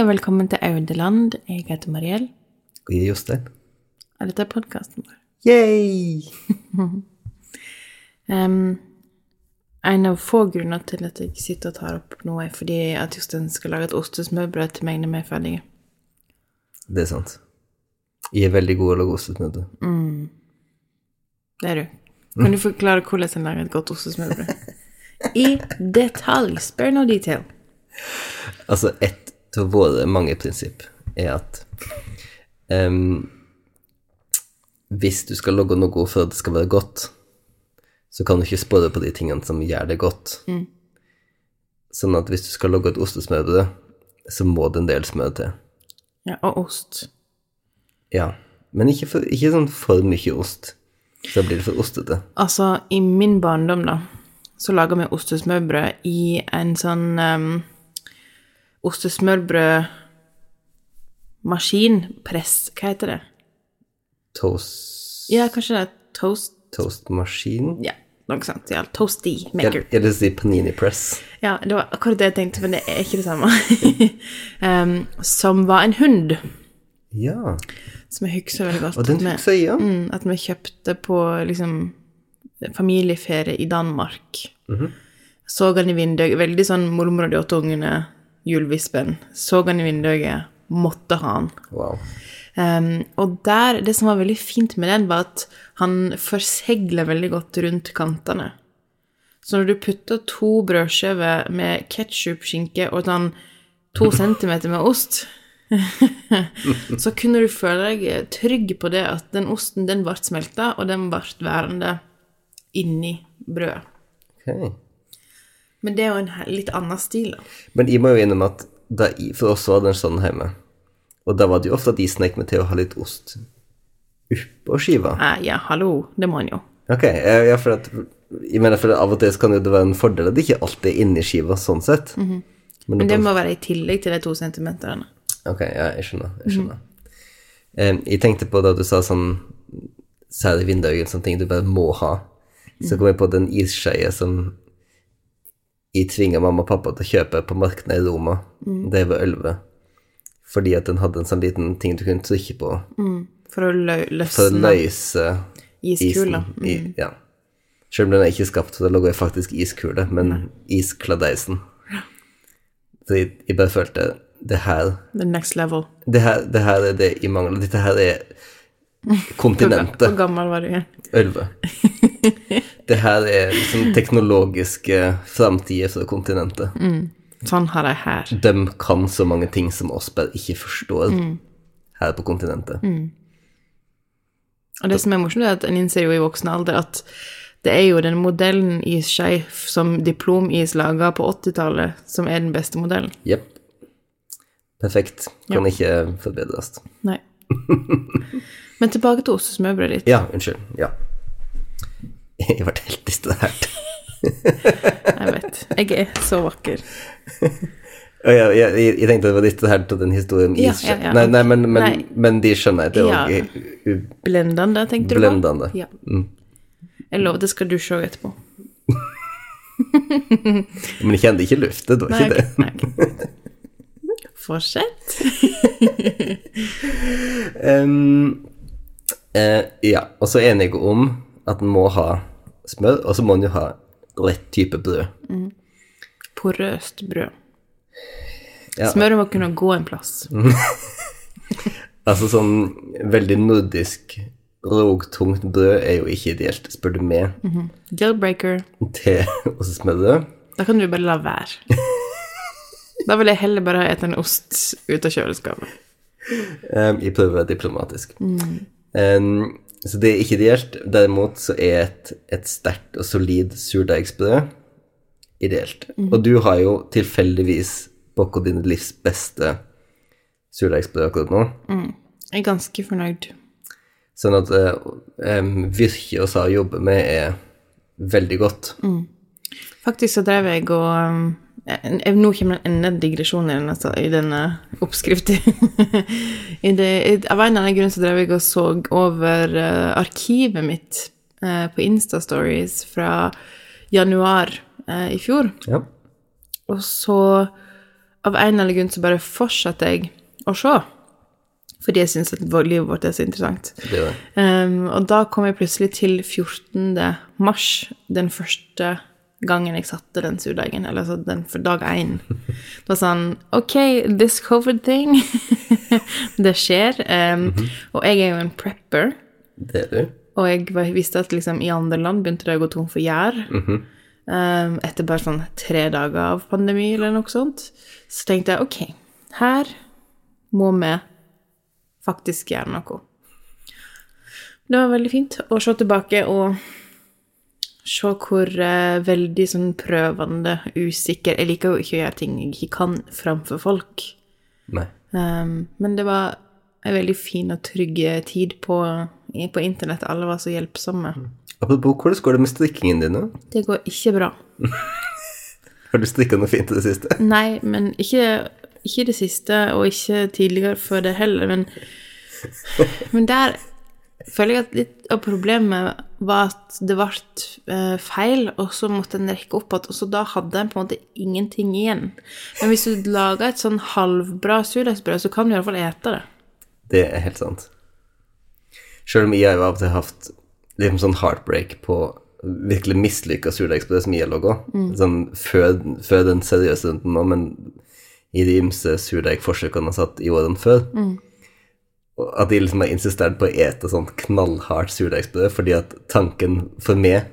Og velkommen til Audeland. Jeg heter Mariell. Og jeg er Jostein. Og dette er podkasten vår. Yay! um, en av få grunner til at jeg sitter og tar opp noe, er fordi at Jostein skal lage et ostesmørbrød til meg når vi er ferdige. Det er sant. Jeg er veldig god til å lage ostesmørbrød. Det er du. Kan du forklare hvordan en lager et godt ostesmørbrød? I detalj. Spare no detail. Altså, ett av våre mange prinsipp er at um, hvis du skal logge noe for at det skal være godt, så kan du ikke spore på de tingene som gjør det godt. Sånn at hvis du skal logge et ostesmørbrød, så må det en del smør til. Ja, og ost. Ja, men ikke, for, ikke sånn for mye ost. Så blir det for ostete. Altså, i min barndom, da, så laga vi ostesmørbrød i en sånn um, ostesmørbrødmaskinpress. Hva heter det? Toast, Ja, kanskje det er toast toastmaskin? Ja, noe sånt. Ja, toasty maker. jeg vil si panini press. Ja, det var akkurat det jeg tenkte, men det er ikke det samme. um, som var en hund, Ja, som jeg husker veldig godt. og den husker jeg, ja. Mm, at vi kjøpte på liksom familieferie i Danmark. Så han i vinduet, veldig sånn mormor og de åtte ungene, julevispen. Så han i vinduet, måtte ha han. Wow. Um, og der, det som var veldig fint med den, var at han forsegler veldig godt rundt kantene. Så når du putter to brødskiver med ketsjup, skinke og sånn to centimeter med ost, så kunne du føle deg trygg på det at den osten, den ble smelta, og den ble værende inni brødet. Ok. Men det er jo en litt annen stil, da. Men jeg må jo innrømme at da for oss var det en sånn hjemme, og da var det jo ofte at de snek meg til å ha litt ost oppå skiva. Eh, ja, hallo, det må han jo. Ok, ja, for at jeg mener for av og til kan det være en fordel at det ikke alltid er inni skiva sånn sett. Men, Men det, det må være i tillegg til de to centimeterne. Ok, ja, jeg skjønner. Jeg skjønner. Eh, jeg tenkte på da du sa sånn særlig vindaugen, sånne ting du bare må ha. Så kom jeg på den isskeia som jeg tvinga mamma og pappa til å kjøpe på markedet i Roma da jeg var elleve. Fordi at den hadde en sånn liten ting du kunne trykke på For å lø for å løse iskula. isen. I, ja. Selv om den er ikke skapt, så det lå jo faktisk iskule, men iskladeisen. Så jeg, jeg bare følte det her The next level. det her, det her er det jeg mangler. Dette her er kontinentet. Hvor gammel var du igjen? Ølve. Det her er liksom teknologiske framtider for kontinentet. Sånn har de her. De kan så mange ting som oss bare ikke forstår her på kontinentet. Og det som er morsomt, er at en innser jo i voksen alder at det er jo den modellen isskei som diplomis laga på 80-tallet, som er den beste modellen. Jepp. Perfekt. Kan ikke forbedres. Nei. Men tilbake til ostesmørbrødet ditt. Ja, unnskyld. Ja. Jeg ble helt distrahert. Jeg vet. Jeg er så vakker. Jeg, jeg, jeg, tenkte det var distrahert av den historien Ja, ja, ja, Nei, nei, men, men, Nei. men de skjønner jeg. Det er Ja. Blendende, tenkte du på? Blendende. Ja. Mm. Jeg lover, det skal dusje òg etterpå. Men jeg kjente ikke luftet, det var Nei, ikke det. Nei. Fortsett. um, eh, ja, og så er jeg om at en må ha smør, og så må en jo ha rett type brød. Porøst brød. Ja. Smøret må kunne gå en plass. Altså sånn veldig nordisk rogtungt brød er jo ikke ideelt, spør du meg, Deal-breaker. til ostesmørbrød. Da kan du bare la være. Da vil jeg heller bare ete en ost ut av kjøleskapet. Um, jeg prøver å være diplomatisk. Um, så det er ikke ideelt. Derimot så er et, et sterkt og solid surdeigsbrød ideelt. Og du har jo tilfeldigvis baka dine livs beste surdeigsbrød akkurat nå. Jeg er ganske fornøyd. Sånn at um, virke og sa å jobbe med er veldig godt. Faktisk så drev jeg og Nå kommer det enda en digresjon i denne, i denne oppskriften. I det, av en eller annen grunn så drev jeg og så over eh, arkivet mitt eh, på Insta-stories fra januar eh, i fjor. Ja. Og så av en eller annen grunn så bare fortsatte jeg å se. Fordi jeg syns at livet vårt er så interessant. Det er Um, og da kom jeg plutselig til 14. mars, den første gangen jeg satte den surdeigen. Eller altså den for dag én. Det var sånn OK, this covid thing. det skjer. Um, Og jeg er jo en prepper. det. Er du. Og jeg visste at liksom, i andre land begynte det å gå tom for gjær. um, etter bare sånn tre dager av pandemi eller noe sånt. Så tenkte jeg OK, her må vi faktisk gjøre noe. Det var veldig fint å se tilbake og se hvor uh, veldig sånn prøvende, usikker Jeg liker jo ikke å gjøre ting jeg ikke kan framfor folk. Nei. Um, men det var en veldig fin og trygg tid på, på internett. Alle var så hjelpsomme. Apropos, hvordan går det med strikkingen din nå? Det går ikke bra. Har du strikka noe fint i det siste? Nei, men ikke, ikke det siste, og ikke tidligere før det heller. Men, men der føler jeg at litt av problemet var at det ble eh, feil, og så måtte en rekke opp igjen, og så da hadde en på en måte ingenting igjen. Men hvis du lager et sånn halvbra surdeigsbrød, så kan du i hvert fall ete det. Det er helt sant. Sjøl om jeg har av og til hatt liksom sånn heartbreak på virkelig mislykka surdeigsbrød som jeg har laga. Sånn før, den seriøse runden nå, men i de ymse surdeigforsøkene jeg har satt i årene før. Og At de liksom har insistert på å ete sånn knallhardt surdeigsbrød fordi at tanken for meg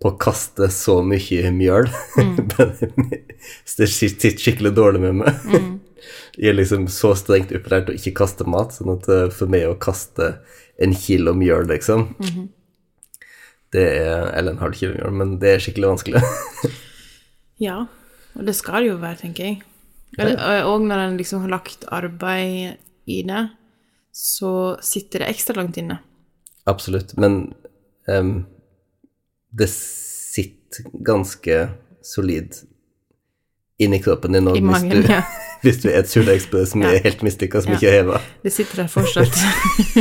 på å kaste så mye mjøl Det sitter skikkelig dårlig med meg. Jeg er liksom så strengt opplært å ikke kaste mat, sånn at eh, for meg å kaste en kilo mjøl, liksom Det er Eller en halv kilo mjøl, men det er skikkelig vanskelig. Ja, og det skal det jo være, tenker jeg. Eller, og når en liksom har lagt arbeid i det, så sitter det ekstra langt inne. Absolutt. Men um, det sitter ganske solid inni kroppen din nå hvis, du- ja. hvis du er et surdeigsbrød som Ja. er helt mislykka, som Ja. ikke er heva. Det sitter der fortsatt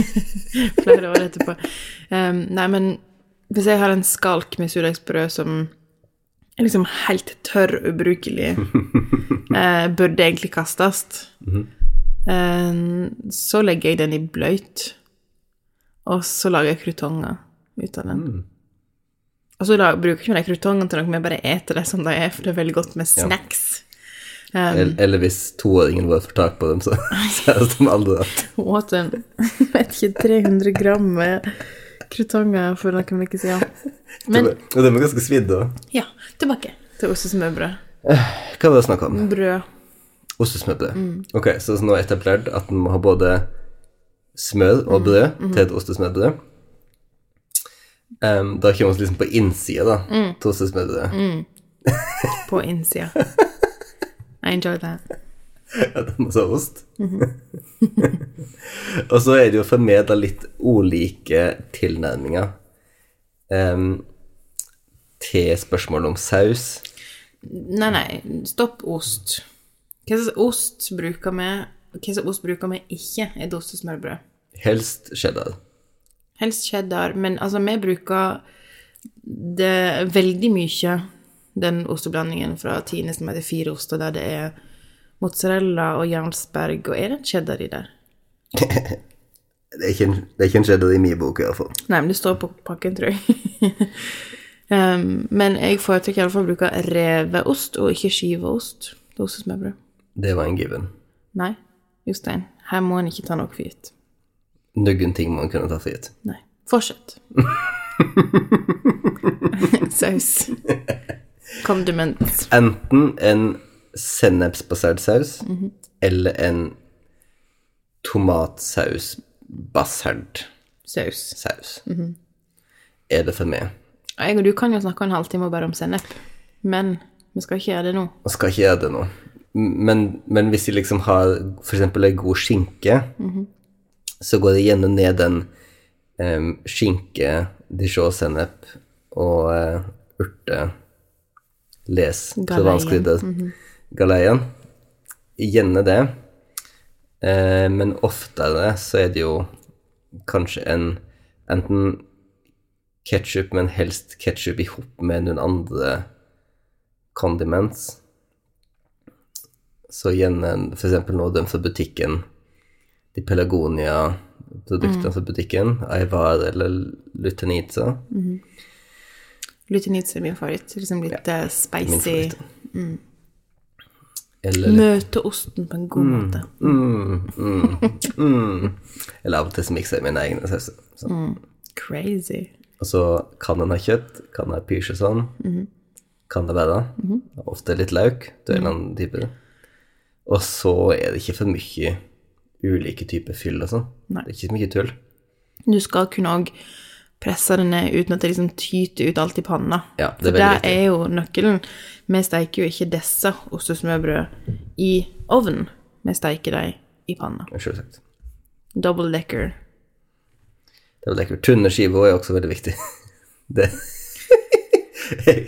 flere år etterpå. Um, nei, men hvis jeg har en skalk med surdeigsbrød som er liksom helt tørr ubrukelig, uh, burde egentlig kastes, eh, så legger jeg den i bløyt, og så lager jeg krutonger ut av den. Og så da, bruker ikke jeg de krutongene til noe, jeg bare eter det som de er, for det er veldig godt med snacks. Um, Eller, eller hvis toåringen vår får tak på dem, så, så er det som aldri at åt en vet ikke, 300 gram med krutonger for noen uker siden. Men Og de er ganske svidde òg. ja, tilbake til ostesmørbrød. Hva var det snakk om? Brød. Ostesmørbrød. Ok, så nå er etablert at en må ha både smør og brød til et ostesmørbrød. Um, da kommer vi liksom på innsida da, til ostesmørbrødet. på innsida. I enjoy that. Ja, det så ha ost. og så er det jo for litt ulike tilnærminger um, til spørsmålet om saus. Nei, nei, stopp ost. Hva slags ost bruker vi Hva slags ost bruker vi ikke i et ostesmørbrød? Helst cheddar. Helst cheddar, men altså, vi bruker det veldig mye, den osteblandingen fra Tine som heter Fire oster, der det er mozzarella og Jarlsberg, og er det en cheddar i der? Det er ikke en, det er ikke en cheddar i min bok, i hvert fall. Nei, men det står på pakken, tror jeg. um, men jeg foretrekker iallfall å bruke reveost og ikke skiveost til ostesmørbrød. Det var en given. Nei, Jostein, her må en ikke ta noe for gitt. Noen ting må en kunne ta for gitt. Nei. Fortsett. Saus. Kondiment. Enten en sennepsbasert saus eller en tomatsausbasert saus. Saus. saus. Er det for meg. Jeg og du kan jo snakke en halvtime bare om sennep, men vi skal ikke gjøre det nå. Vi skal ikke gjøre det nå. Men, men hvis de liksom har eksempel en god skinke, så går de gjerne ned den um, skinke, dijon-sennep og uh, urte, les, Galeien. -hmm. galeien. Gjerne det. Uh, men oftere så er det jo kanskje en enten ketsjup, men helst ketsjup i hop med noen andre condiments. Så igjen eksempel nå den fra butikken, de Pelagonia-produktene fra butikken, Aivar eller Lutenica. Mm. Lutenica er min favoritt. Liksom litt ja, spicy. Mm. Eller, Møte osten på en god måte. mm, mm, mm. eller av og til mikser jeg mine egne sauser. Crazy. Og så kan den ha kjøtt, kan den ha parmesan, kan det være. Ofte litt lauk. det er en annen type. Og så er det ikke for mye ulike typer fyll og sånn. Det er ikke så mye tull. Du skal kunne òg presse det ned uten at det liksom tyter ut alt i panna. Ja, det er For viktig. er jo nøkkelen. Vi steiker jo ikke disse ostesmørbrød i ovnen. Vi steiker dem i panna. Selvsagt. Double decker. Double decker. Tynne skiver er også veldig viktig. Det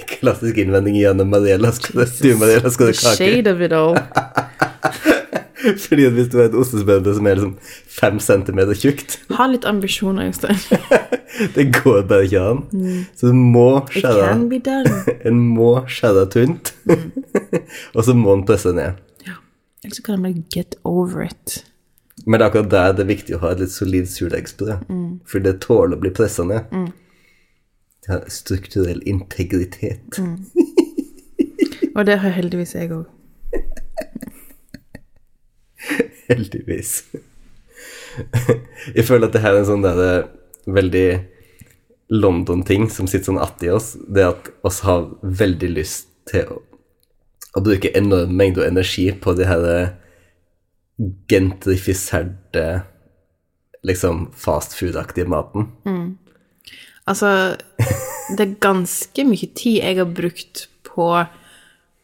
klassisk innvending gjennom Mariella. Skal det, du, Mariella, skal det kake? shade of it all. Fordi at hvis du har et ostesmørbrød som er liksom fem centimeter tjukt, Ha litt ambisjoner, Jostein. det går bare ikke an. Så du må skjære. En må skjære tynt, og så må den presse ned. Ja. Eller så kan en bare get over it. Men det er akkurat der det er viktig å ha et litt solid surdeigsbrød, for det tåler å bli pressa ned. Det har strukturell integritet. Og det har heldigvis jeg òg. Heldigvis. Jeg føler at det her er en sånn der eh, veldig London-ting som sitter sånn att i oss. Det at oss har veldig lyst til å, å bruke enorm mengde energi på de her eh, gentrifiserte liksom fast food-aktige maten. Altså, det er ganske mye tid jeg har brukt på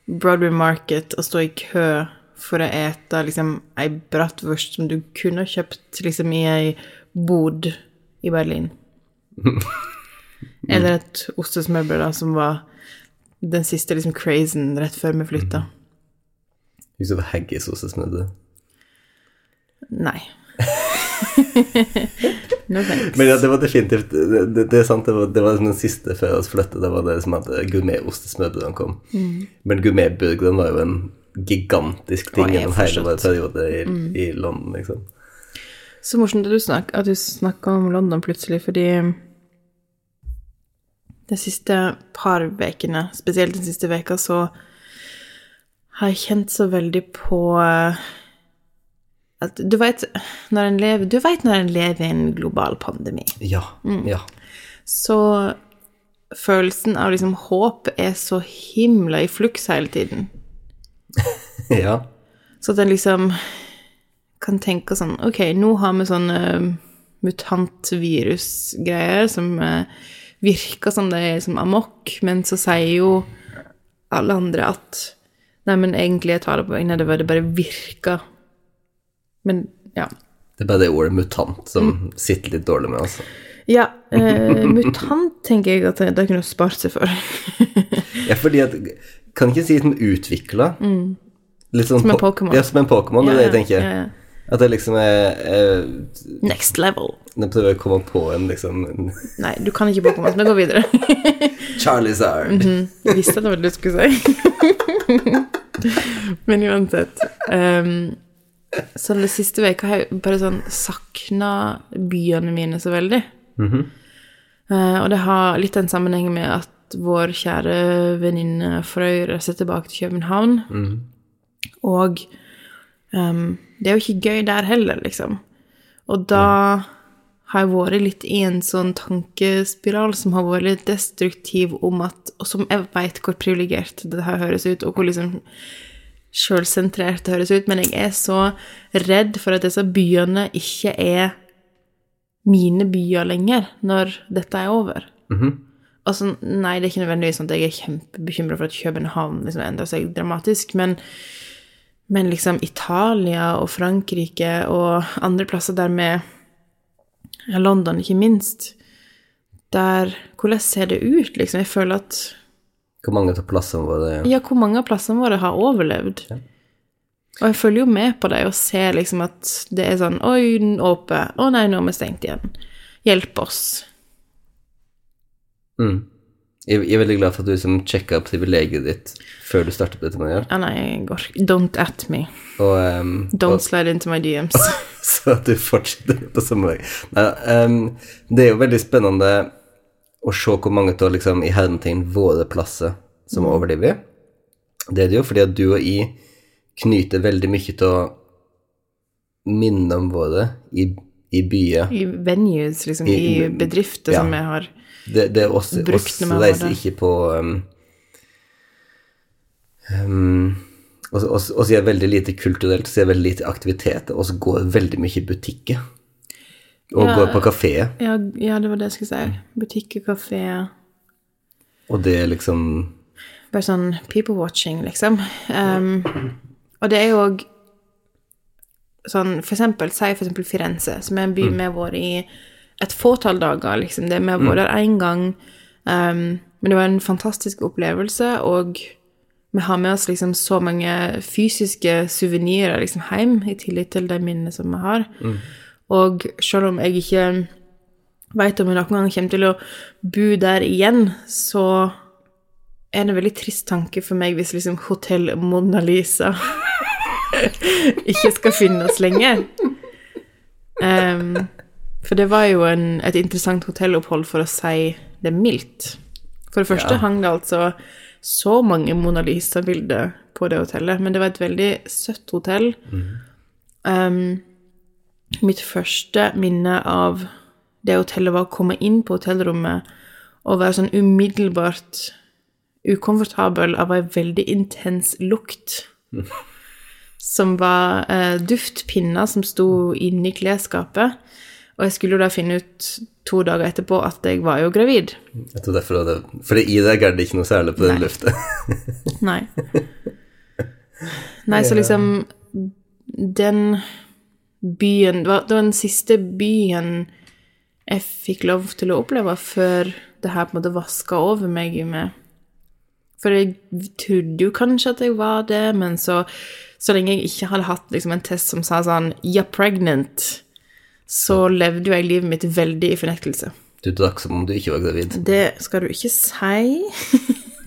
Broadway Market og stå i kø for å ete liksom ei bratwurst som du kunne kjøpt liksom i ei bod i Berlin. Eller et ostesmørbrød da, som var den siste liksom crazen rett før vi flytta. Husker du haggis-ostesmørbrød? Nei. no thanks. Men ja, det var definitivt Det, det, det er sant, det var, det var den siste før vi flyttet. Det var det som at gourmet-ostesmørbrødene kom. Men gourmetburgeren var jo en gigantisk ting gjennom hele vår periode i, i London, liksom. Så morsomt at du, snakker, at du snakka om London plutselig, fordi de siste par ukene, spesielt den siste veka, så har jeg kjent så veldig på eh, at du vet når en lever, du vet når en lever i en global pandemi, Ja. Ja. så følelsen av liksom håp er så himla i fluks hele tiden. ja. Så at en liksom kan tenke sånn Ok, nå har vi sånne mutantvirusgreier som eh, virker som de er som amok, men så sier jo alle andre at Nei, men egentlig jeg tar det på vegne av det, bare virker. Men ja. Det er bare det ordet mutant som sitter litt dårlig med altså. Ja, eh, mutant tenker jeg at det kunne spart seg for. Ja, fordi at Kan ikke si som utvikla. Litt sånn Som en Pokémon. Ja, som en Pokémon, det er det jeg tenker. Ja. At det liksom er, er Next level. Jeg prøver å komme på en liksom en Nei, du kan ikke Pokémon, vi går videre. -hmm. Jeg visste at det var det du skulle si. Men uansett. um, så den siste veka har jeg bare sånn sakna byene mine så veldig. Eh, og det har litt en sammenheng med at vår kjære venninne Frøy reiser tilbake til København. Og um, det er jo ikke gøy der heller, liksom. Og da har jeg vært litt i en sånn tankespiral som har vært litt destruktiv om at Og som jeg veit hvor privilegert det her høres ut, og hvor liksom sjølsentrert det høres ut, men jeg er så redd for at disse byene ikke er mine byer lenger når dette er over. Altså, nei, det er ikke nødvendigvis sånn at jeg er kjempebekymra for at København liksom endrer seg dramatisk, men, men liksom Italia og Frankrike og andre plasser der med London, ikke minst, der Hvordan ser det ut, liksom? Jeg føler at Hvor mange av plassene våre Ja, hvor mange av plassene våre har overlevd? Og jeg følger jo med på det og ser liksom at det er sånn Oi, den åpen. Å nei, nå er vi stengt igjen. Hjelp oss. Mm. Jeg, jeg er veldig glad for at du liksom sjekka privilegiet ditt før du startet dette med. Ja, nei, jeg går Don't at me. Og, um, Don't slide into my DMs. så at du fortsetter på samme vei. Nei, um, det er jo veldig spennende å se hvor mange av liksom, i hermetegn våre plasser som overlever. Det er det jo fordi at du og jeg knyter veldig mye av minnene våre i, i byer. I venues, liksom. I- I bedrifter ja. som jeg har Det, det er oss, oss reiser ikke på um, um, oss, oss, oss gjør veldig lite kulturelt, så gjør veldig lite aktivitet, og så går veldig mye i butikker. Og Ja. går på kafé, ja, ja, det var det jeg skulle si. Butikker, kafé og det er liksom Bare sånn people watching, liksom. Um, og det er jo òg sånn For eksempel, si for eksempel Firenze, som er en by vi har vært i et fåtall dager, liksom. Det, med å være der én gang. Um, men det var en fantastisk opplevelse, og vi har med oss liksom så mange fysiske suvenirer liksom hjem, i tillegg til de minnene som vi har. Og selv om jeg ikke veit om jeg noen gang kommer til å bo der igjen, så er det en veldig trist tanke for meg hvis liksom Hotell Mona Lisa ikke skal finnes lenger. Ehm, for det var jo en, et interessant hotellopphold, for å si det mildt. For det første Ja. hang det altså så mange Mona Lisa-bilder på det hotellet, men det var et veldig søtt hotell. Ehm, mitt første minne av det hotellet var å komme inn på hotellrommet og være sånn umiddelbart ukomfortabel av ei veldig intens lukt. Som var eh, duftpinner som sto inni klesskapet. Og jeg skulle jo da finne ut to dager etterpå at jeg var jo gravid. Jeg tror derfor det For i deg er det ikke noe særlig på den lufta. Nei. Nei, så liksom Den byen det var den siste byen jeg fikk lov til å oppleve før det her på en måte vaska over meg med For jeg trodde jo kanskje at jeg var det, men så, så lenge jeg ikke hadde hatt liksom, en test som sa sånn 'you're pregnant', så levde jo jeg livet mitt veldig i fornektelse. Du drakk som om du ikke var gravid. Det skal du ikke si.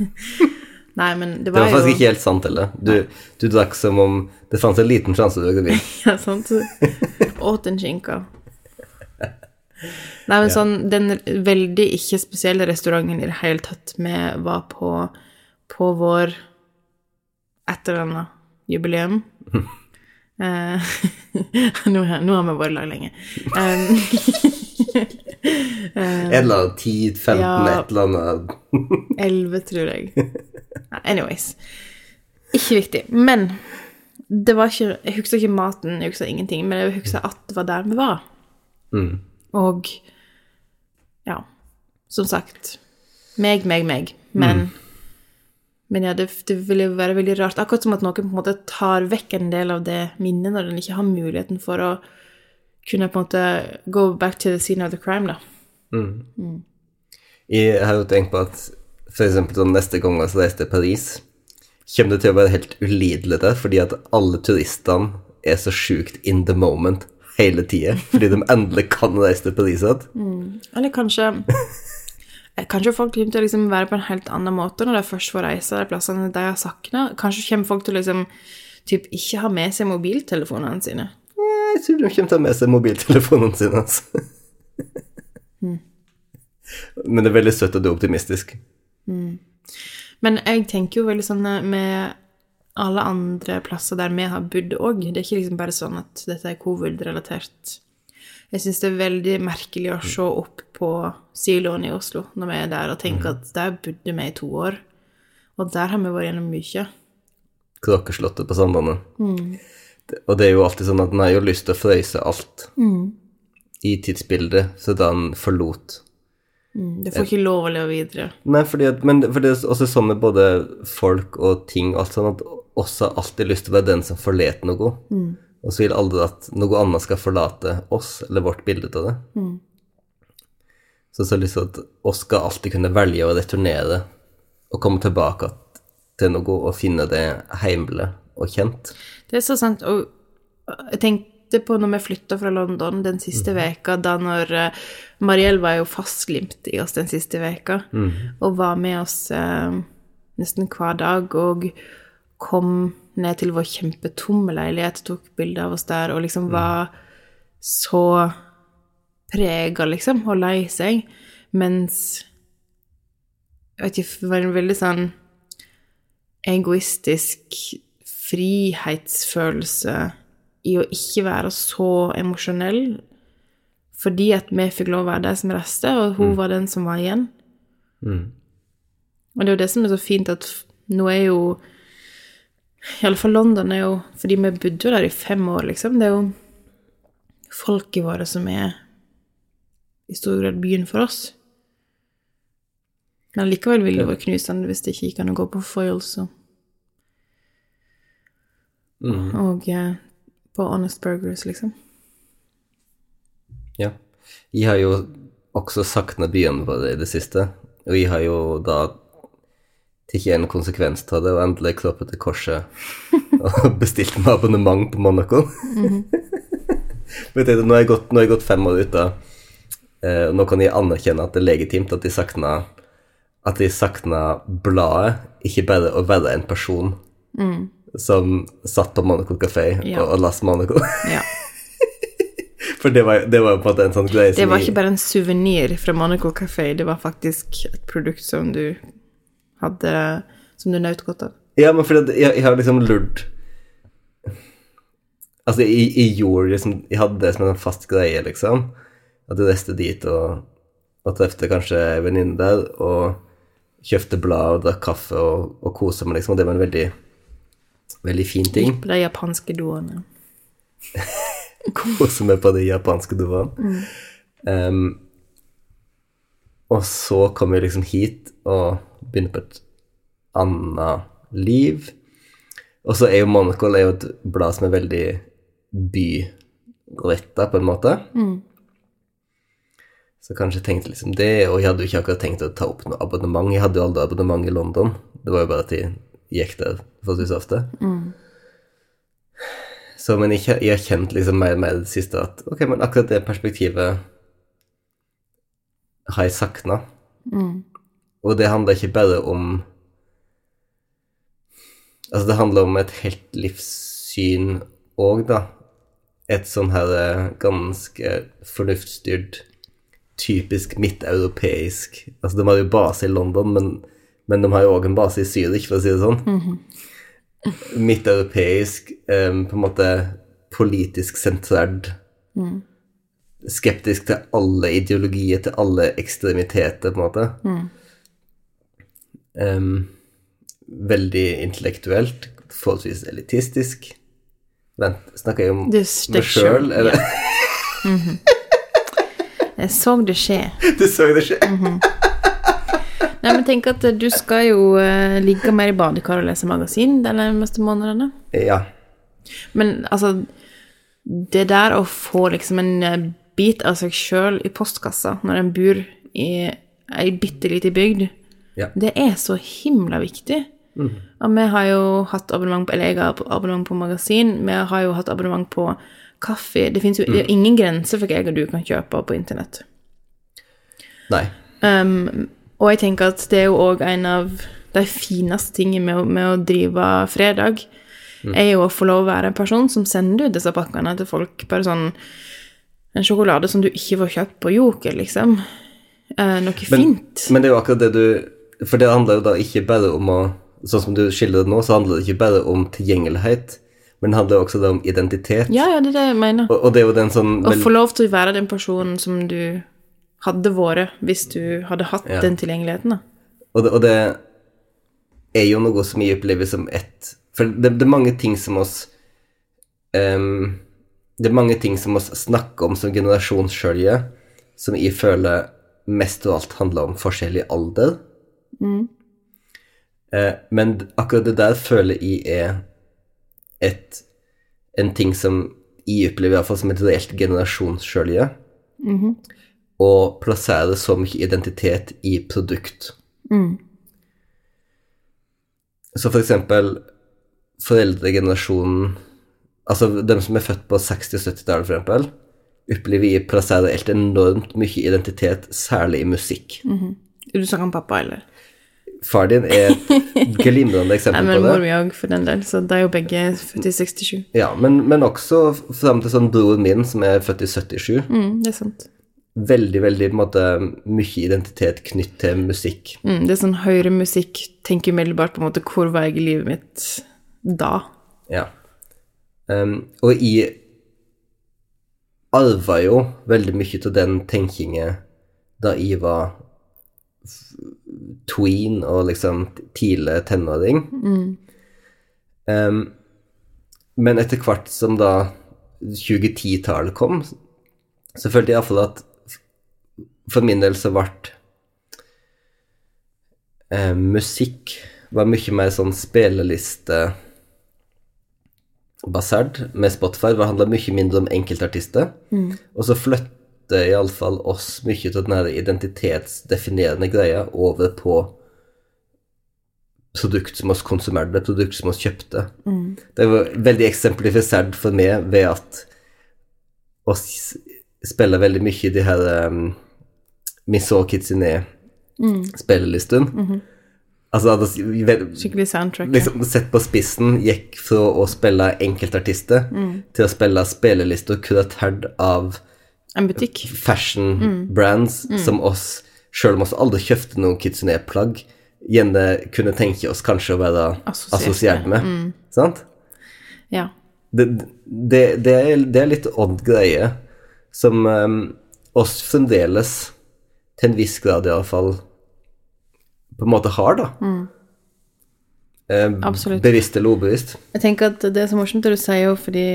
Nei, men det Det var, var faktisk jo ikke helt sant heller. Du, du drakk som om det fantes en liten sjanse du var gravid. Ja, sant. Åt en skinke. Nei, men sånn, den veldig ikke spesielle restauranten i det hele tatt vi var på på vår et eller annet jubileum. Eh, nå, nå har vi vært lag lenge. Um, Et eller annen 10-15, Ja. et eller annet 11, tror jeg. Anyways. Ikke viktig. Men det var ikke Jeg husker ikke maten, jeg husker ingenting, men jeg husker at det var der vi var. Mm. Og ja, som sagt Meg, meg, meg. Men, men ja, det, det ville jo være veldig rart. Akkurat som at noen på en måte tar vekk en del av det minnet når den ikke har muligheten for å kunne på en måte go back to the scene of the crime, da. Jeg har jo tenkt på at eksempel sånn neste gang jeg reiser til Paris, kommer det til å være helt ulidelig der, fordi at alle turistene er så sjukt in the moment hele tida, fordi de endelig kan reise til Paris igjen. Eller kanskje Kanskje folk kommer til å liksom være på en helt annen måte når de først får reise de plassene de har savna. Kanskje kommer folk til å liksom typ ikke ha med seg mobiltelefonene sine. Jeg tror de kommer til å ha med seg mobiltelefonene sine. Altså. Men det er veldig søtt at du er optimistisk. Men jeg tenker jo veldig sånn eh, med alle andre plasser der vi har bodd òg. Det er ikke liksom bare sånn at dette er covid-relatert. Jeg syns det er veldig merkelig å se opp på siloen i Oslo når vi er der, og tenke at der bodde vi i to år. Og der har vi vært gjennom mye. Klokkeslottet på Sandane. Mm. Og det er jo alltid sånn at en har jo lyst til å frøyse alt i tidsbildet, så da en forlot Det får ikke lov å leve videre. Nei, fordi at, men for det er også sånn med både folk og ting og alt sånn at har alltid lyst til å være den som forlater noe. Og så vil aldri at noe annet skal forlate oss eller vårt bilde av det. Så så har jeg lyst til at oss skal alltid kunne velge å returnere og komme tilbake til noe og finne det heimelig og kjent. Det er så sant. Og jeg tenkte på når vi flytta fra London den siste veka, da når uh, Mariell var jo fastglimt i oss den siste veka, og var med oss eh, nesten hver dag, og kom ned til vår kjempetomme leilighet, tok bilde av oss der, og liksom var så prega, liksom, og lei seg, mens Jeg vet ikke, det var en veldig sånn egoistisk frihetsfølelse i å ikke være så emosjonell, fordi at vi fikk lov å være der som reiste, og hun var den som var igjen. Og det er jo det som er så fint, at nå er jo I alle fall London er jo Fordi vi bodde jo der i fem år, liksom. Det er jo folket våre som er i stor grad byen for oss. Men likevel ville det vært knusende hvis det ikke gikk an å gå på foils og, og eh, på Honest Burgers, liksom. Ja. Jeg har jo også sakna byene våre i det siste, og jeg har jo da tatt en konsekvens av det og endelig kroppet til korset og bestilt meg abonnement på Monaco. Men jeg tenkte, nå har jeg gått, nå har jeg gått fem år ute, eh, og nå kan jeg anerkjenne at det er legitimt at de sakna at de sakna bladet, ikke bare å være en person som satt på Monaco kafé Ja. og, og las Monaco. Ja. For det var, jo på en måte en sånn greie Det var ikke bare en suvenir fra Monaco Café, det var faktisk et produkt som du hadde Som du nøt godt av. Ja, men fordi jeg, jeg har liksom lurt Altså, jeg, jeg gjorde liksom Jeg hadde det som en fast greie, liksom. At jeg reiste dit og, og trefte kanskje en venninne der, og kjøpte blad og drakk kaffe og, og kosa meg, liksom. Og det var en veldig, veldig fin ting. Gikk På de japanske doene. Kose meg på de japanske doene. Em, og så kom jeg liksom hit og begynte på et annet liv. Og så er jo Monocle er jo et blad som er veldig byretta, på en måte. Så kanskje tenkte liksom det, og jeg hadde jo ikke akkurat tenkt å ta opp noe abonnement. Jeg hadde jo aldri abonnement i London. Det var jo bare at jeg gikk der forholdsvis ofte. Så, men jeg, jeg har kjent liksom mer og mer det siste at ok, men akkurat det perspektivet har jeg sakna. Og det handler ikke bare om Altså, det handler om et helt livssyn òg, da. Et sånn her eh, ganske fornuftsstyrt, typisk midteuropeisk Altså, de har jo base i London, men, men de har jo òg en base i Zürich, for å si det sånn midteuropeisk, um, på en måte politisk sentrert, skeptisk til alle ideologier, til alle ekstremiteter, på en måte. Em, veldig intellektuelt, forholdsvis elitistisk. Vent, snakker jeg om meg meg eller? Ja. selv, -hmm. Jeg så det skje. du så det skje? Nei, men tenk at du skal jo uh, ligge mer i badekar og lese magasin de nærmeste månedene. Ja. Men altså Det der å få liksom en eh, bit av seg sjøl i postkassa når en bor i ei bitte lita bygd, Ja. det er så himla viktig. Og vi har jo hatt abonnement på Eller jeg har abonnement på magasin. Vi har jo hatt abonnement på kaffe. Det fins jo det er ingen grenser for hva jeg og du kan kjøpe på internett. Nei. Um, og jeg tenker at det er jo òg en av de fineste tingene med, med å drive fredag, er jo å få lov å være en person som sender ut disse pakkene til folk. Bare sånn En sjokolade som du ikke får kjøpt på Joker, liksom. Eh, noe fint. Men det er jo akkurat det du For det handler jo da ikke bare om å Sånn som du skildrer det nå, så handler det ikke bare om tilgjengelighet, men det handler også om identitet. ja, ja, det er det jeg mener. Og, og det er jo den sånn Å få lov til å være den personen som du hadde vært hvis du hadde hatt Ja. den tilgjengeligheten, da. Og det, og det er jo noe som jeg opplever som ett For det, det er mange ting som oss um, Det er mange ting som oss snakker om som generasjonsskjølje, som jeg føler mest av alt handler om forskjellig alder. Eh, men akkurat det der føler jeg er et, en ting som jeg opplever i hvert fall som et reelt generasjonsskjølje. Å plassere så mye identitet i produkt. Så for eksempel foreldregenerasjonen Altså, dem som er født på 60- og 70-tallet, for eksempel, opplever vi plasserer helt enormt mye identitet, særlig i musikk. Du snakker om pappa, eller? Far din er et glimrende eksempel Nei, det. men på mor mi òg, for den del. Så de er jo begge født i 67. Ja, men, men også fram til sånn broren min, som er født i 77. Mm, det er sant. Veldig, veldig på en måte, mye identitet knytt til musikk. Mm, det er sånn høyre musikk, tenker umiddelbart på en måte hvor var jeg i livet mitt da? Ja. Um, og jeg arva jo veldig mye av den tenkingen da jeg var tween og liksom tidlig tenåring. Um, men etter hvert som da 2010-tallet kom, så følte jeg iallfall at for min del så ble eh, musikk var mye mer sånn spilleliste basert med Spotify. Det handla mye mindre om enkeltartister. Og så flytter iallfall oss mye av den identitetsdefinerende greia over på produkt som oss konsumerte, produkt som oss kjøpte. Det var veldig eksemplifisert for meg ved at oss spiller veldig mye i de her um, Miso Kitsune spillelistene. Altså, at oss- vi vel- Skikkelig soundtrack. ja. liksom sett på spissen gikk fra å spille enkeltartister til å spille spillelister kuratert av En butikk. fashion brands som oss, sjøl om oss aldri kjøpte noen Kitsune-plagg, gjerne kunne tenke oss kanskje å være Assosiert med. med. Sant? Ja. Det, det, det, er, det er litt odd greie som um, oss fremdeles, til en viss grad iallfall, på en måte har, da. Eh, Absolutt. Bevisst eller ubevisst. Jeg tenker at det er så morsomt det du sier, jo, fordi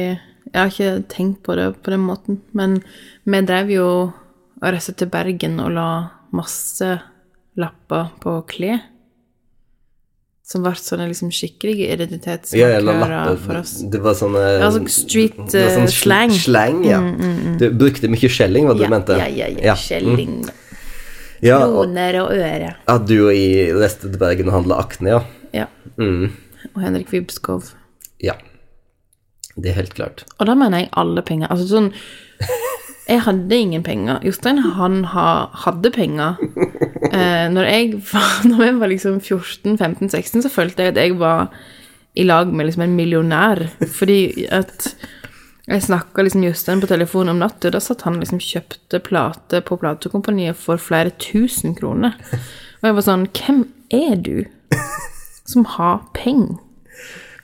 jeg har ikke tenkt på det på den måten. Men vi drev jo og reiste til Bergen og la masse lapper på klær. Som ble sånne liksom skikkelige Ja, identitetsmarkører ja, for oss. Det var sånne Ja, sånn street, det var sånn slang. slang. Mm, mm, ja. Du brukte mye skjelling, hva du Ja, mente? ja, ja, ja. Mm. Skjelling, Ja, og, kroner og øre. at du og jeg reiste til Bergen og handla Akne, ja. Ja. Mm. Og Henrik Vibskov. Ja. Det er helt klart. Og da mener jeg alle penger. Altså sånn Jeg hadde ingen penger. Jostein, han ha, hadde penger. Eh, når, jeg var, når jeg var liksom 14-15-16, så følte jeg at jeg var i lag med liksom en millionær. Fordi at jeg snakka liksom Jostein på telefon om natta, og da satt han liksom kjøpte plate på platekompaniet for flere tusen kroner. Og jeg var sånn Hvem er du som har penger?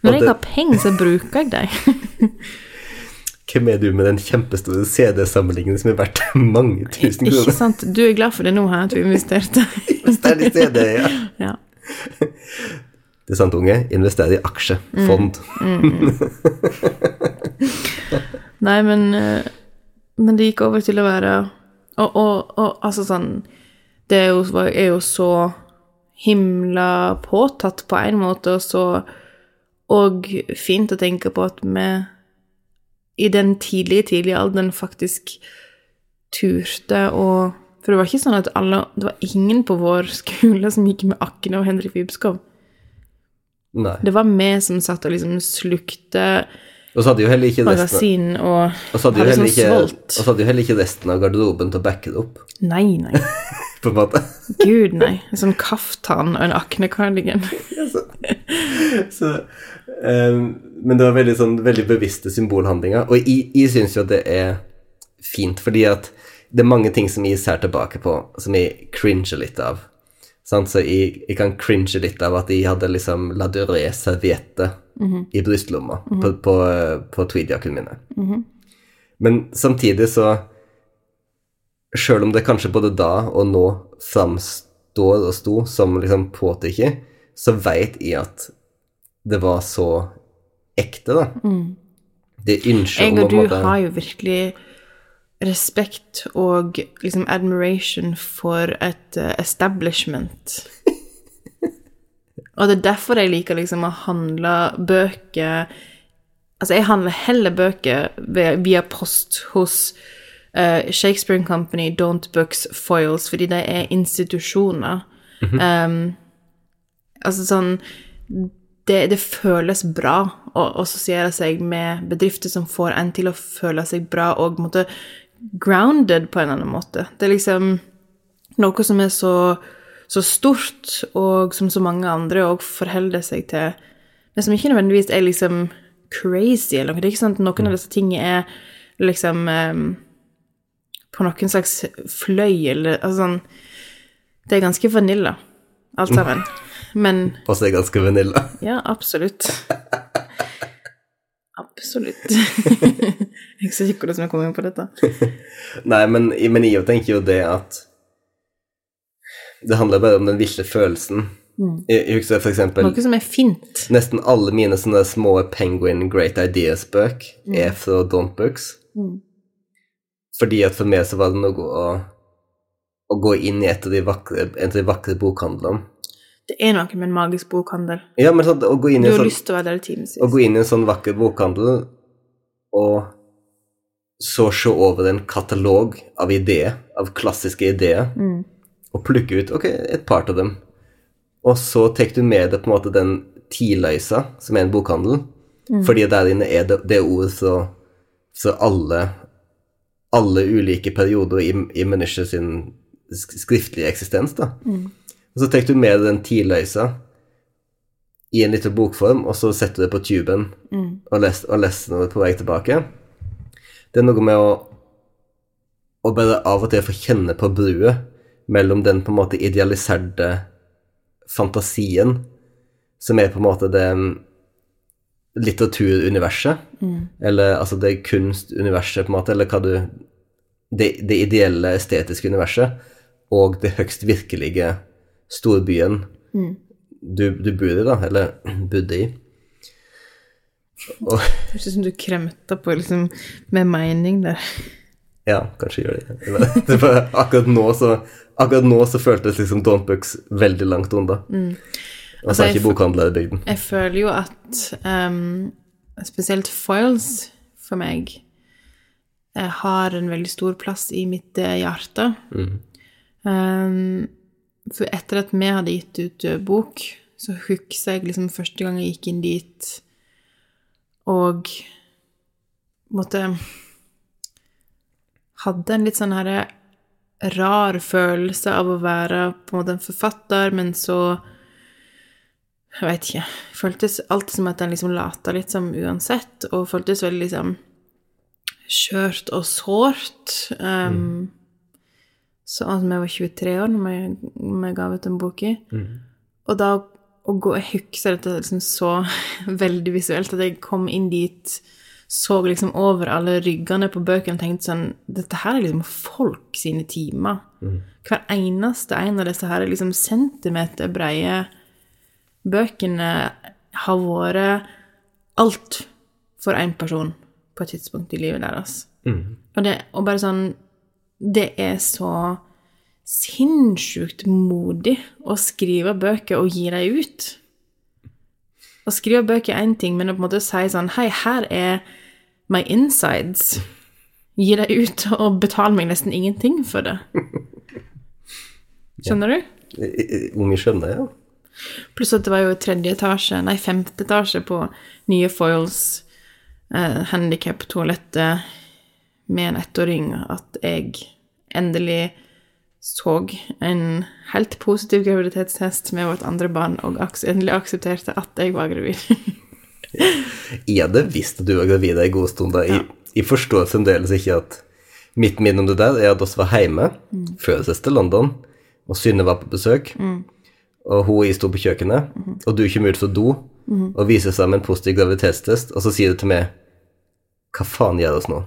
Når jeg har penger, så bruker jeg dem. Hvem er du med den kjempestore CD-samlingen som er verdt mange tusen kroner? Ikke sant? Du er glad for det nå, her, at du investerte. Sterlig CD, ja. ja. Det er sant, unge. Invester i aksjefond. Nei, men, eh, men det gikk over til å være Og, og, og altså sånn Det er jo, er jo så himla påtatt på en måte, og så Og fint å tenke på at vi i den tidlige, tidlige alderen faktisk turte å For det var ikke sånn at alle Det var ingen på vår skole som gikk med Akne og Henrik Wibskov. Nei. Det var vi som satt og liksom slukte Og så hadde jo heller ikke magasin og og så hadde jo heller sånn ikke, og så hadde jo heller ikke resten av garderoben til å backe det opp, Nei, nei. på en måte. Gud, nei. En sånn kaftan og en aknekardigan. ja, Så, um, men det var veldig, sånn, veldig bevisste symbolhandlinger. Og jeg, jeg syns jo det er fint, fordi at det er mange ting som jeg ser tilbake på, som jeg cringer litt av. Sant? Så jeg, jeg kan cringe litt av at jeg hadde liksom La Durée-serviette i brystlomma på, på, på tweedjakkene mine. Men samtidig så Sjøl om det kanskje både da og nå framstår og sto som liksom påtrykket, så veit jeg at det var så ekte, da. Det ønsket om å og du har jo virkelig respekt og liksom admiration for et eh, establishment. Og det er derfor jeg liker liksom å handle bøker Altså, jeg handler heller bøker via post hos eh, Shakespeare Company, Don't Books, Foils, fordi de er institusjoner. um, altså sånn det, det føles bra å assosiere seg med bedrifter som får en til å føle seg bra og på en måte grounded på en eller annen måte. Det er liksom noe som er så, så stort, og som så mange andre òg forholder seg til, men som ikke nødvendigvis er liksom crazy eller noe. Det er ikke sånn at noen av disse tingene er liksom um, på noen slags fløy eller altså sånn Det er ganske vanilla, alt sammen. Men Passer er det ganske vanilla. Ja, absolutt. Absolutt. jeg er ikke så sikker hvordan jeg kommer inn på dette. Nei, men, men jeg tenker jo det at Det handler bare om den ville følelsen. Jeg, jeg husker for eksempel Noe som er fint. Nesten alle mine sånne små Penguin Great Ideas-bøk er fra Don't Books. Fordi at for meg så var det noe å, å gå inn i et av de vakre, en av de vakre bokhandlene. Det er noe med en magisk bokhandel. Ja, men sånn, å gå inn i en sånn lyst til å være der i timevis. Å gå inn i en sånn vakker bokhandel og så se over en katalog av ideer, av klassiske ideer, og plukke ut ok, et par av dem. Og så tar du med deg på en måte den tidløysa, som er en bokhandel, fordi der inne er det, det ord så, fra alle, alle ulike perioder i, i menneskets sin skriftlige eksistens. da. Og så tar du med den tidløysa i en liten bokform, og så setter du det på tuben og leser, og leser når du er på vei tilbake. Det er noe med å, å bare av og til få kjenne på bruet mellom den på en måte idealiserte fantasien, som er på en måte det litteraturuniverset, eller altså det kunstuniverset, på en måte, eller hva du det, det ideelle, estetiske universet, og det høgst virkelige storbyen du, du bor i, da, eller bodde i. Og, Det høres ut som du kremta på liksom, med mening der. ja, kanskje gjør det. Eller, Det var akkurat nå så Akkurat nå så føltes liksom Books veldig langt unna. Og så Altså, ikke bokhandler i bygden. Jeg føler jo at um, spesielt foils for meg eh, har en veldig stor plass i mitt hjerte. hjerte. Um, for etter at vi hadde gitt ut eh, bok, så husker jeg liksom første gang jeg gikk inn dit og måtte Hadde en litt sånn herre rar følelse av å være på en måte en forfatter, men så jeg vet ikke. Føltes alltid som at den liksom lata litt som uansett, og føltes veldig liksom skjørt og sårt. Um, Så altså, jeg var 23 år når vi jeg ga ut den boka. Og da å gå Jeg husker dette liksom så veldig visuelt, at jeg kom inn dit, så liksom over alle ryggene på bøkene og tenkte sånn Dette her er liksom folk sine timer. Hver eneste en av disse her er liksom centimeterbreie bøkene har vært alt for én person på et tidspunkt i livet deres. Og, det, og bare sånn Det er så sinnssykt modig å skrive bøker og gi dem ut. Å skrive bøker er én ting, men å på en måte si sånn Hei, her er my insides. Gi dem ut og betal meg nesten ingenting for det. Skjønner du? I- i- Om jeg skjønner, ja. Pluss at det var jo tredje etasje, nei, femte etasje på nye foils, eh, handikap-toalettet med en ettåring, at jeg endelig så en helt positiv graviditetstest med vårt andre barn, og aks endelig aksepterte at jeg var gravid. Jeg hadde visst at du var gravid en god stund. da. Jeg, jeg forstår fremdeles ikke at mitt minne om det der er at oss var hjemme før vi reiste til London, og Synne var på besøk, og hun og jeg sto på kjøkkenet, og du kommer ut fra do og viser seg med en positiv graviditetstest, og så sier du til meg Hva faen gjør oss nå?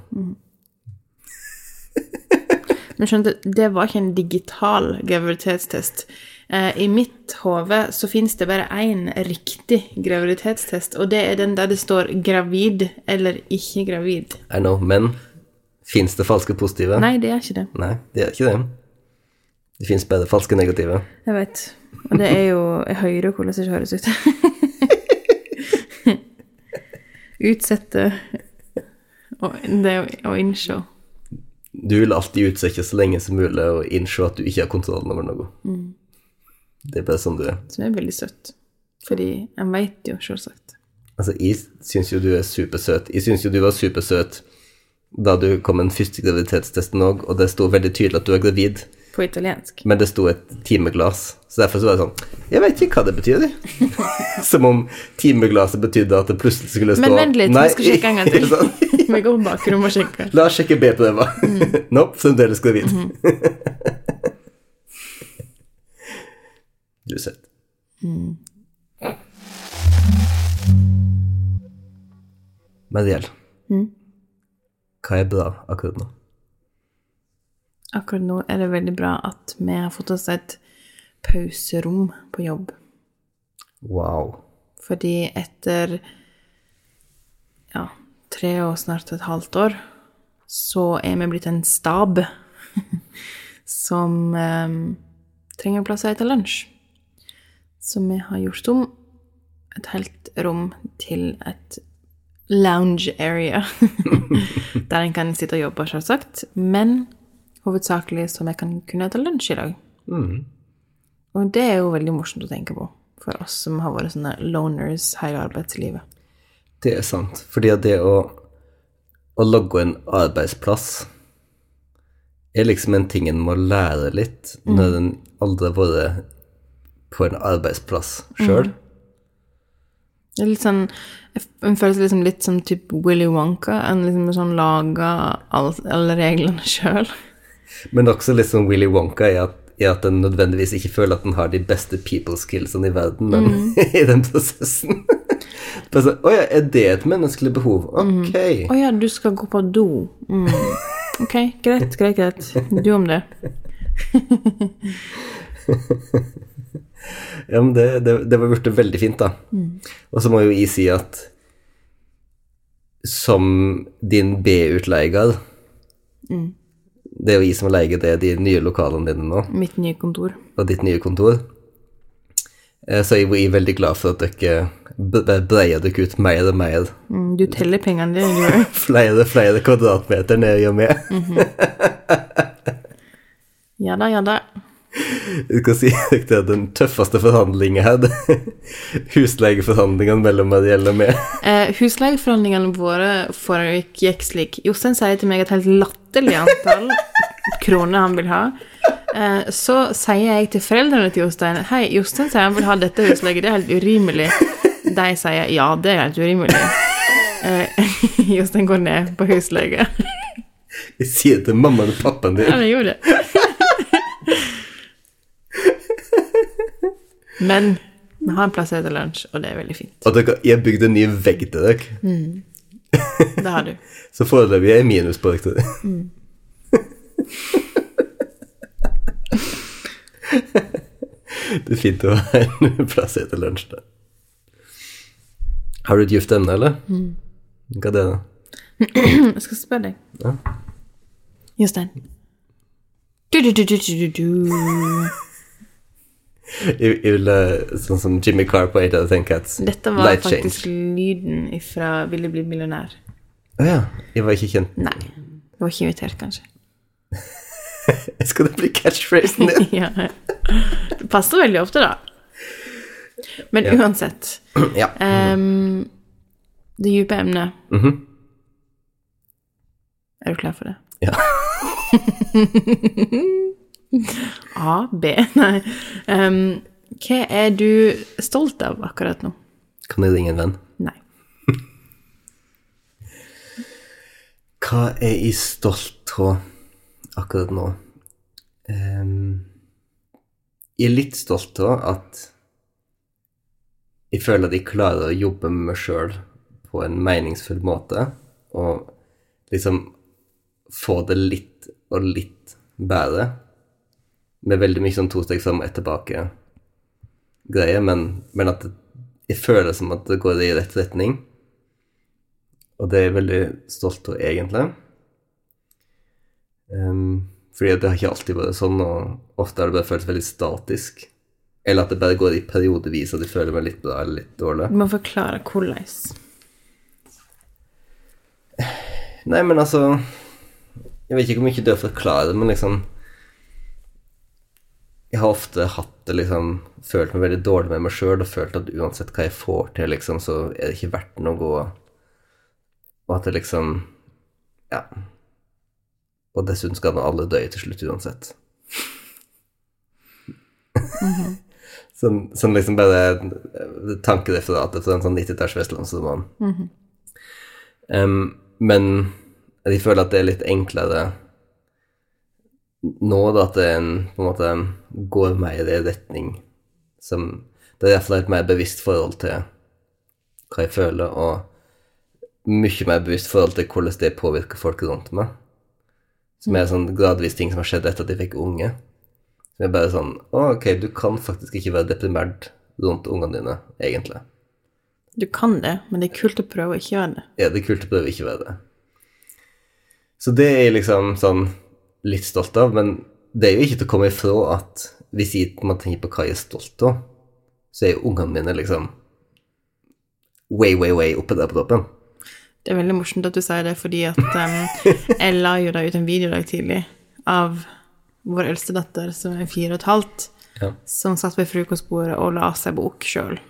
Men skjønte, det var ikke en digital graviditetstest. Eh, I mitt hode så fins det bare én riktig graviditetstest, og det er den der det står 'gravid' eller 'ikke gravid'. I know, men fins det falske positive? Nei, det er ikke det. Nei, det er ikke det. Det fins bare falske negative. Jeg vet. Og det er jo Jeg hører jo hvordan det ikke høres ut. Utsette og, det å- innse. Du vil alltid utsette så lenge som mulig og innse at du ikke har kontrollen over noe. Det er bare sånn du er. Som er veldig søtt. Fordi en veit jo, selvsagt. Altså, jeg syns jo du er supersøt. Jeg syns jo du var supersøt da du kom med den første graviditetstesten òg, og det sto veldig tydelig at du er gravid, På italiensk. men det sto et timeglass. Så derfor så var det sånn Jeg vet ikke hva det betyr, det. Som om timeglasset betydde at det plutselig skulle stå Men vent litt, vi skal sjekke en gang til. Vi går på bakrommet og sjekker. La oss sjekke B på den, hva. Mm. nope, fremdeles gravid. du er søt. Mariell, Mm. hva er bra akkurat nå? Akkurat nå er det veldig bra at vi har fått oss et pauserom på jobb. Wow. Fordi etter ja, tre og snart et halvt år, så er vi blitt en stab som eh, trenger plasser etter lunsj. Så vi har gjort om et helt rom til et lounge area. der en kan sitte og jobbe, selvsagt. Men hovedsakelig som jeg kan kunne ta lunsj i dag. Mm. Og det er jo veldig morsomt å tenke på for oss som har vært sånne loners her i arbeidslivet. Det er sant. Fordi det å, å logge en arbeidsplass er liksom en ting en må lære litt når en aldri har vært på en arbeidsplass sjøl. Det er litt sånn En føles liksom litt som typ Willy Wonka. En liksom sånn laga alle reglene sjøl. Men også litt sånn Willy Wonka i at, i at den nødvendigvis ikke føler at den har de beste people skillsene i verden, men i den prosessen. Bare sånn, Å ja, er det et menneskelig behov? Ok. Å ja, du skal gå på do. Mm. Ok, greit, greit, greit. Du om det. Ja, men det, det, det var blitt veldig fint, da. Og så må jo jeg si at som din B-utleier Det er jo jeg som leier det de nye lokalene dine nå, Mitt nye kontor. og ditt nye kontor. Eh, Så jeg er veldig glad for at dere breier dere ut mer og mer. Mm, du teller pengene dine. Flere flere kvadratmeter ned og med. Ja da, ja da. Jeg skal si at det er den tøffeste forhandlingen det er Husleieforhandlingene mellom Det gjelder meg. Eh, husleieforhandlingene våre foregikk gikk slik. Jostein sier til meg et helt latterlig antall kroner han vil ha. Eh, så sier jeg til foreldrene til Jostein Hei, Jostein sier han vil ha dette husleie, det er helt urimelig. De sier ja, det er helt urimelig. Eh, Jostein går ned på husleie. Jeg sier til mammaen og pappaen Ja, jeg det gjorde det. Men vi har en plass etter lunsj, og det er veldig fint. Og dere, jeg bygde en ny vegg til dere. Det har du. Så foreløpig er jeg minus på dere. det er fint å ha en plass etter lunsj, da. Har du et gift emne, eller? Hva er det, da? Jeg skal spørre deg. Ja. Jostein. Du, du, du, du, du, du. Jeg, ville, sånn som Jimmy Carr på of Ten Cats. Dette var Light faktisk change. lyden fra Ville bli millionær. Å ja. Jeg var ikke kjent. Nei. Du var ikke invitert, kanskje. Skal det bli catchphrasen din? ja. Det passer veldig ofte, da. Men Ja. uansett. ja. Um, det dype emnet. Mhm. Er du klar for det? Ja. A, B Nei. Um, hva er du stolt av akkurat nå? Kan jeg ringe en venn? Nei. Hva er jeg stolt av akkurat nå? Um, jeg er litt stolt av at jeg føler at jeg klarer å jobbe med meg sjøl på en meningsfull måte, og liksom få det litt og litt bedre. Med veldig mye sånn to steg fram og ett tilbake-greie, men, men at det, jeg føler som at det går i rett retning. Og det er jeg veldig stolt av, egentlig. Um, fordi det har ikke alltid vært sånn, og ofte har det bare føltes veldig statisk. Eller at det bare går i periodevis, og de føler meg litt bra eller litt dårlig. Du må forklare hvordan. Nei, men altså Jeg vet ikke hvor mye det er å forklare, men liksom Jeg har ofte hatt det liksom Følt meg veldig dårlig med meg sjøl og følt at uansett hva jeg får til, liksom, så er det ikke verdt noe å gå Og at det liksom Ja. Og dessuten skal nå alle dø til slutt uansett. som sånn liksom bare tankereferatet fra en sånn 90-talls vestlandsroman. um, men jeg føler at det er litt enklere nå, da, at det er en, på en måte går mer i retning som Det er iallfall et mer bevisst forhold til hva jeg føler, og mye mer bevisst forhold til hvordan det påvirker folk rundt meg. Som er sånn gradvis ting som har skjedd etter at jeg fikk unge. Som er bare sånn ok, du kan faktisk ikke være deprimert rundt ungene dine, egentlig. Du kan det, men det er kult å prøve å ikke være det. Ja, det er kult å prøve å ikke være det. Så det er liksom sånn litt stolt av, men det er jo ikke til å komme ifra at hvis jeg tenker tenke på hva jeg er stolt av, så er jo ungene mine liksom way, way, way oppe der på toppen. Det er veldig morsomt at du sier det, fordi at um, jeg la jo da ut en video i dag tidlig av vår eldste datter, som er fire og et halvt, Ja. som satt ved frokostbordet og la seg bok sjøl.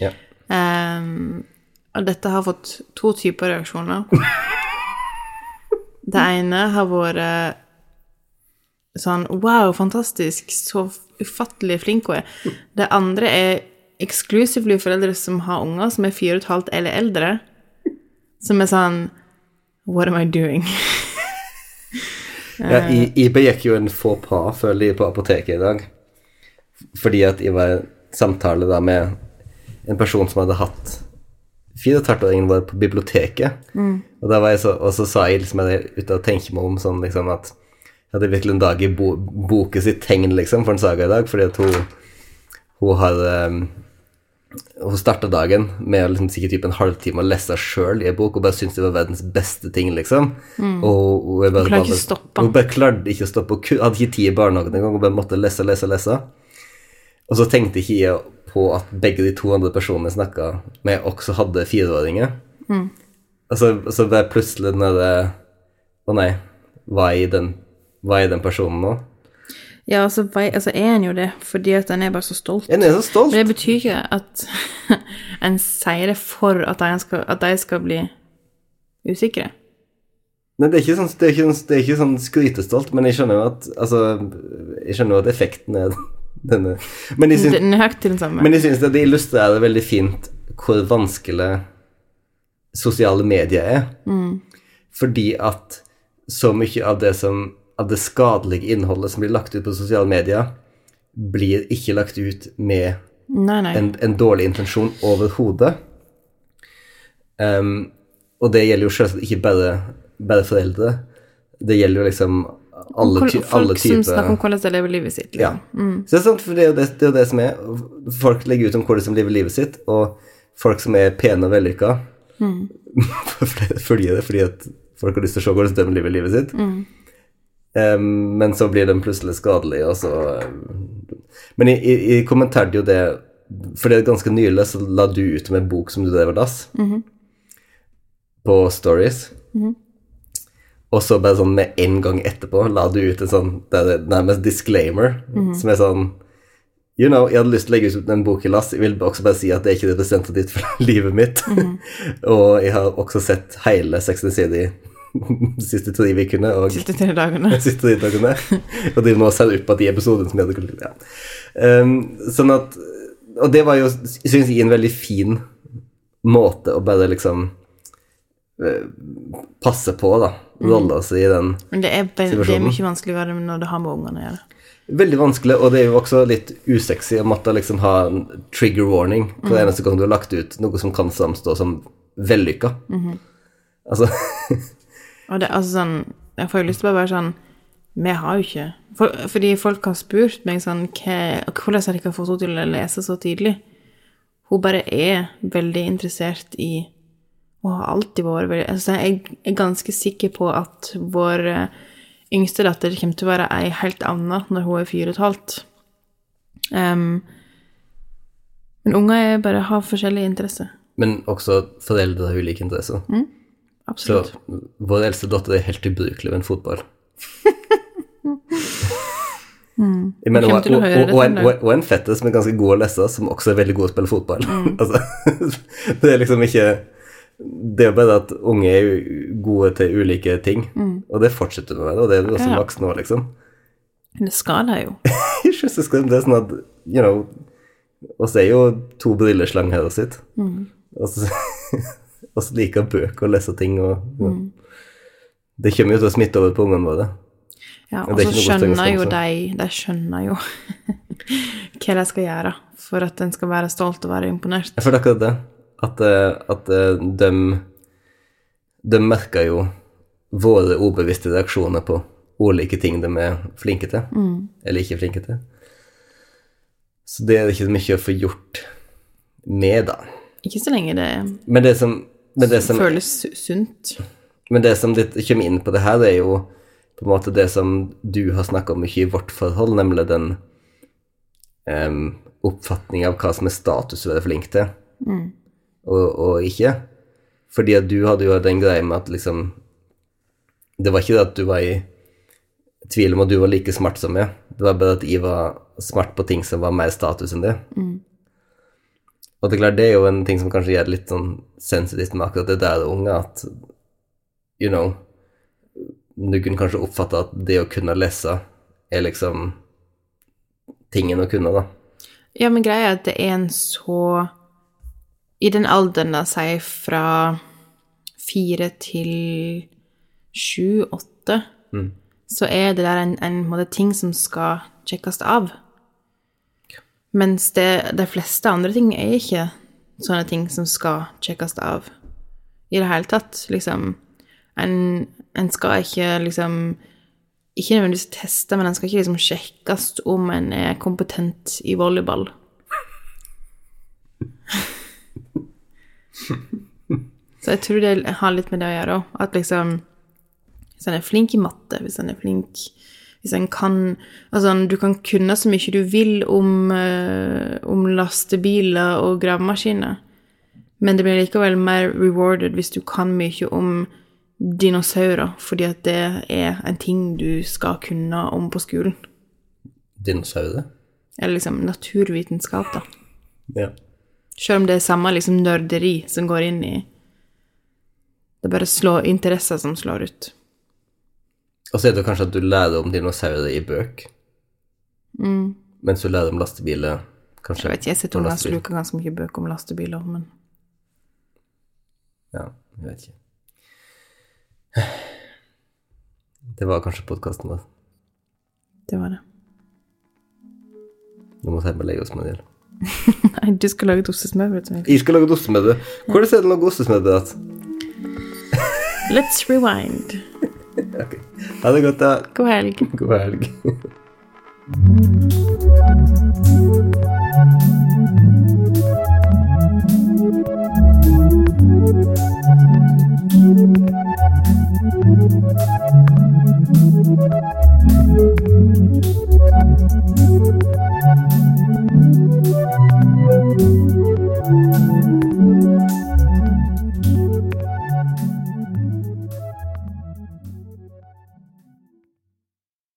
Ja. Um, og dette har fått to typer reaksjoner. Det ene har vært sånn Wow, fantastisk, så ufattelig flink hun er. Det andre er exclusively foreldre som har unger som er fire og et halvt eller eldre, som er sånn What am I doing? Ja, jeg, gikk begikk jo en få pa, føler jeg, på apoteket i dag. Fordi at jeg var i samtale da med en person som hadde hatt fire og et halvt åringen vår på biblioteket. Og, var jeg så, og så sa jeg liksom at jeg ute og tenker meg om sånn liksom at jeg hadde virkelig en dag i bo, boken sitt tegn liksom for en saga i dag, fordi at hun, hun har um, hun starta dagen med liksom, sikkert typ en halvtime å lese sjøl i en bok og bare syntes det var verdens beste ting, liksom. Og hun, bare, Hun klarte stoppe. Hun bare klarte ikke å stoppe. Hun hadde ikke tid i barnehagen engang, hun bare måtte lese, lese, lese. Og så tenkte ikke jeg på at begge de to andre personene jeg snakka med, også hadde fireåringer. Og så, så bare plutselig når det Å nei, var jeg i den, hva er den personen nå? Ja, altså, altså er han jo det, fordi at han er bare så stolt. Han er så stolt. Men det betyr ikke at en sier det for at de skal, at de skal bli usikre. Nei, det er ikke sånn, det er ikke, sånn- det er ikke sånn skrytestolt, men jeg skjønner jo at Altså, jeg skjønner jo at effekten er denne Men jeg syns, Den er til den samme. men jeg syns det det illustrerer veldig fint hvor vanskelig sosiale medier er. Fordi at så mye av det som av det skadelige innholdet som blir lagt ut på sosiale medier, blir ikke lagt ut med Nei, nei. en, en dårlig intensjon overhodet. Um, og det gjelder jo selvsagt ikke bare, bare foreldre. Det gjelder jo liksom alle, ty Folk alle som snakker om hvordan de lever livet sitt. Ja. Mm. Så det er sant, for det er jo det, det, er jo det som er. Folk legger ut om hvordan de lever livet sitt, og folk som er pene og vellykka, følger det fordi at folk har lyst til å se hvordan de lever livet sitt. Um, men så blir den plutselig skadelig, og så um, Men jeg, jeg, jeg kommenterte jo det For det er ganske nylig så la du ut med en bok som du drev og las, på Stories. Og så bare sånn med en gang etterpå la du ut en sånn det er nærmest disclaimer, som er sånn You know, jeg hadde lyst til å legge ut en bok i lass. Jeg vil også bare si at det er ikke representativt for livet mitt. og jeg har også sett hele Sex and City de siste tre ukene. Og Siste tre dagene. siste tre dagene. og driver nå og ser opp på de episodene som jeg hadde kunnet ja. um, Sånn at Og det var jo, syns jeg, en veldig fin måte å bare liksom eh, passe på, da. Rolle seg i den Men det er, det er Situasjonen. mye vanskeligere når det har med ungene å gjøre. Veldig vanskelig, og det er jo også litt usexy å måtte liksom ha en trigger warning hver eneste gang du har lagt ut noe som kan samstå som vellykka. Altså Og det altså sånn Jeg får jo lyst til å bare være sånn Vi har jo ikke for, Fordi folk har spurt meg sånn hva, Hvordan har de ikke fått henne til å lese så tidlig? Hun bare er veldig interessert i Og har alltid vært veldig altså, Jeg er ganske sikker på at vår eh, yngste datter kommer til å være ei helt anna når hun er fire og et halvt. Em, men unger er bare har forskjellige interesser. Men også foreldre har ulike interesser. Så Absolutt. vår eldste datter er helt ubrukelig ved en fotball. Mm. mener, Jeg og, og, og, en, og, en fetter som er ganske god å lese, som også er veldig god å spille fotball. Mm. altså, det er liksom ikke Det er bare at unge er gode til ulike ting, og det fortsetter du med, og det er du også Mm. Ja. voksen nå, liksom. Men det skal de jo. Det er sånn at, you know oss er jo to brilleslang her og sitt. Mm. Og så og så liker bøker og lese ting og. Mm. Det kommer jo til å smitte over på ungene våre. Ja, Og så skjønner jo de De skjønner jo hva de skal gjøre for at en skal være stolt og være imponert. Jeg føler akkurat det. At, eh, at eh, de, de merker jo våre ubevisste reaksjoner på ulike ting de er flinke til, eller ikke flinke til. Så det er det ikke så mye å få gjort med, da. Ikke så lenge det Men det som, men det som, føles sunt. men det som det kommer inn på det her, er jo på en måte det som du har snakka om mye i vårt forhold, nemlig den um, oppfatninga av hva som er status å være flink til, og, og ikke. Fordi at du hadde jo den greia med at liksom Det var ikke det at du var i tvil om at du var like smart som meg, det var bare at jeg var smart på ting som var mer status enn det. Og det er klart, det er jo en ting som kanskje gjør det litt sånn sensitivt med akkurat det der unge, at you know Du kunne kanskje oppfatte at det å kunne lese er liksom tingen å kunne, da. Ja, men greia er at det er en så I den alderen, da, si fra fire til sju, åtte, så er det der en, en måte, ting som skal sjekkes av. Mens det, de fleste andre ting er ikke sånne ting som skal sjekkes av i det hele tatt. Liksom, en, en skal ikke liksom Ikke nødvendigvis teste, men en skal ikke liksom sjekkes om en er kompetent i volleyball. Så jeg tror det har litt med det å gjøre òg. At liksom Hvis en er flink i matte, hvis en er flink Hvis en kan Altså, du kan kunne så mye du vil om, eh, om lastebiler og gravemaskiner, men det blir likevel mer rewarded hvis du kan mye om dinosaurer, fordi at det er en ting du skal kunne om på skolen. Dinosaurer? Eller liksom naturvitenskap, da. Ja. Selv om det er samme liksom nerderi som går inn i Det er bare slå, interesser som slår ut. Og så er det kanskje at du lærer om dinosaurer i bøk, mens du lærer om lastebiler kanskje Jeg vet ikke, jeg sitter og sluker ganske mye bøker om lastebiler, men Ja, jeg vet ikke. Det var kanskje podkasten vår. det var det. Nå må jeg bare legge oss med det. Nei, du skal lage ostesmørbrød til meg. Jeg skal lage ostesmedde. Hvordan er det å lage ostesmedde? at? Let's rewind. Ok. Ha det godt, da. God helg. God helg.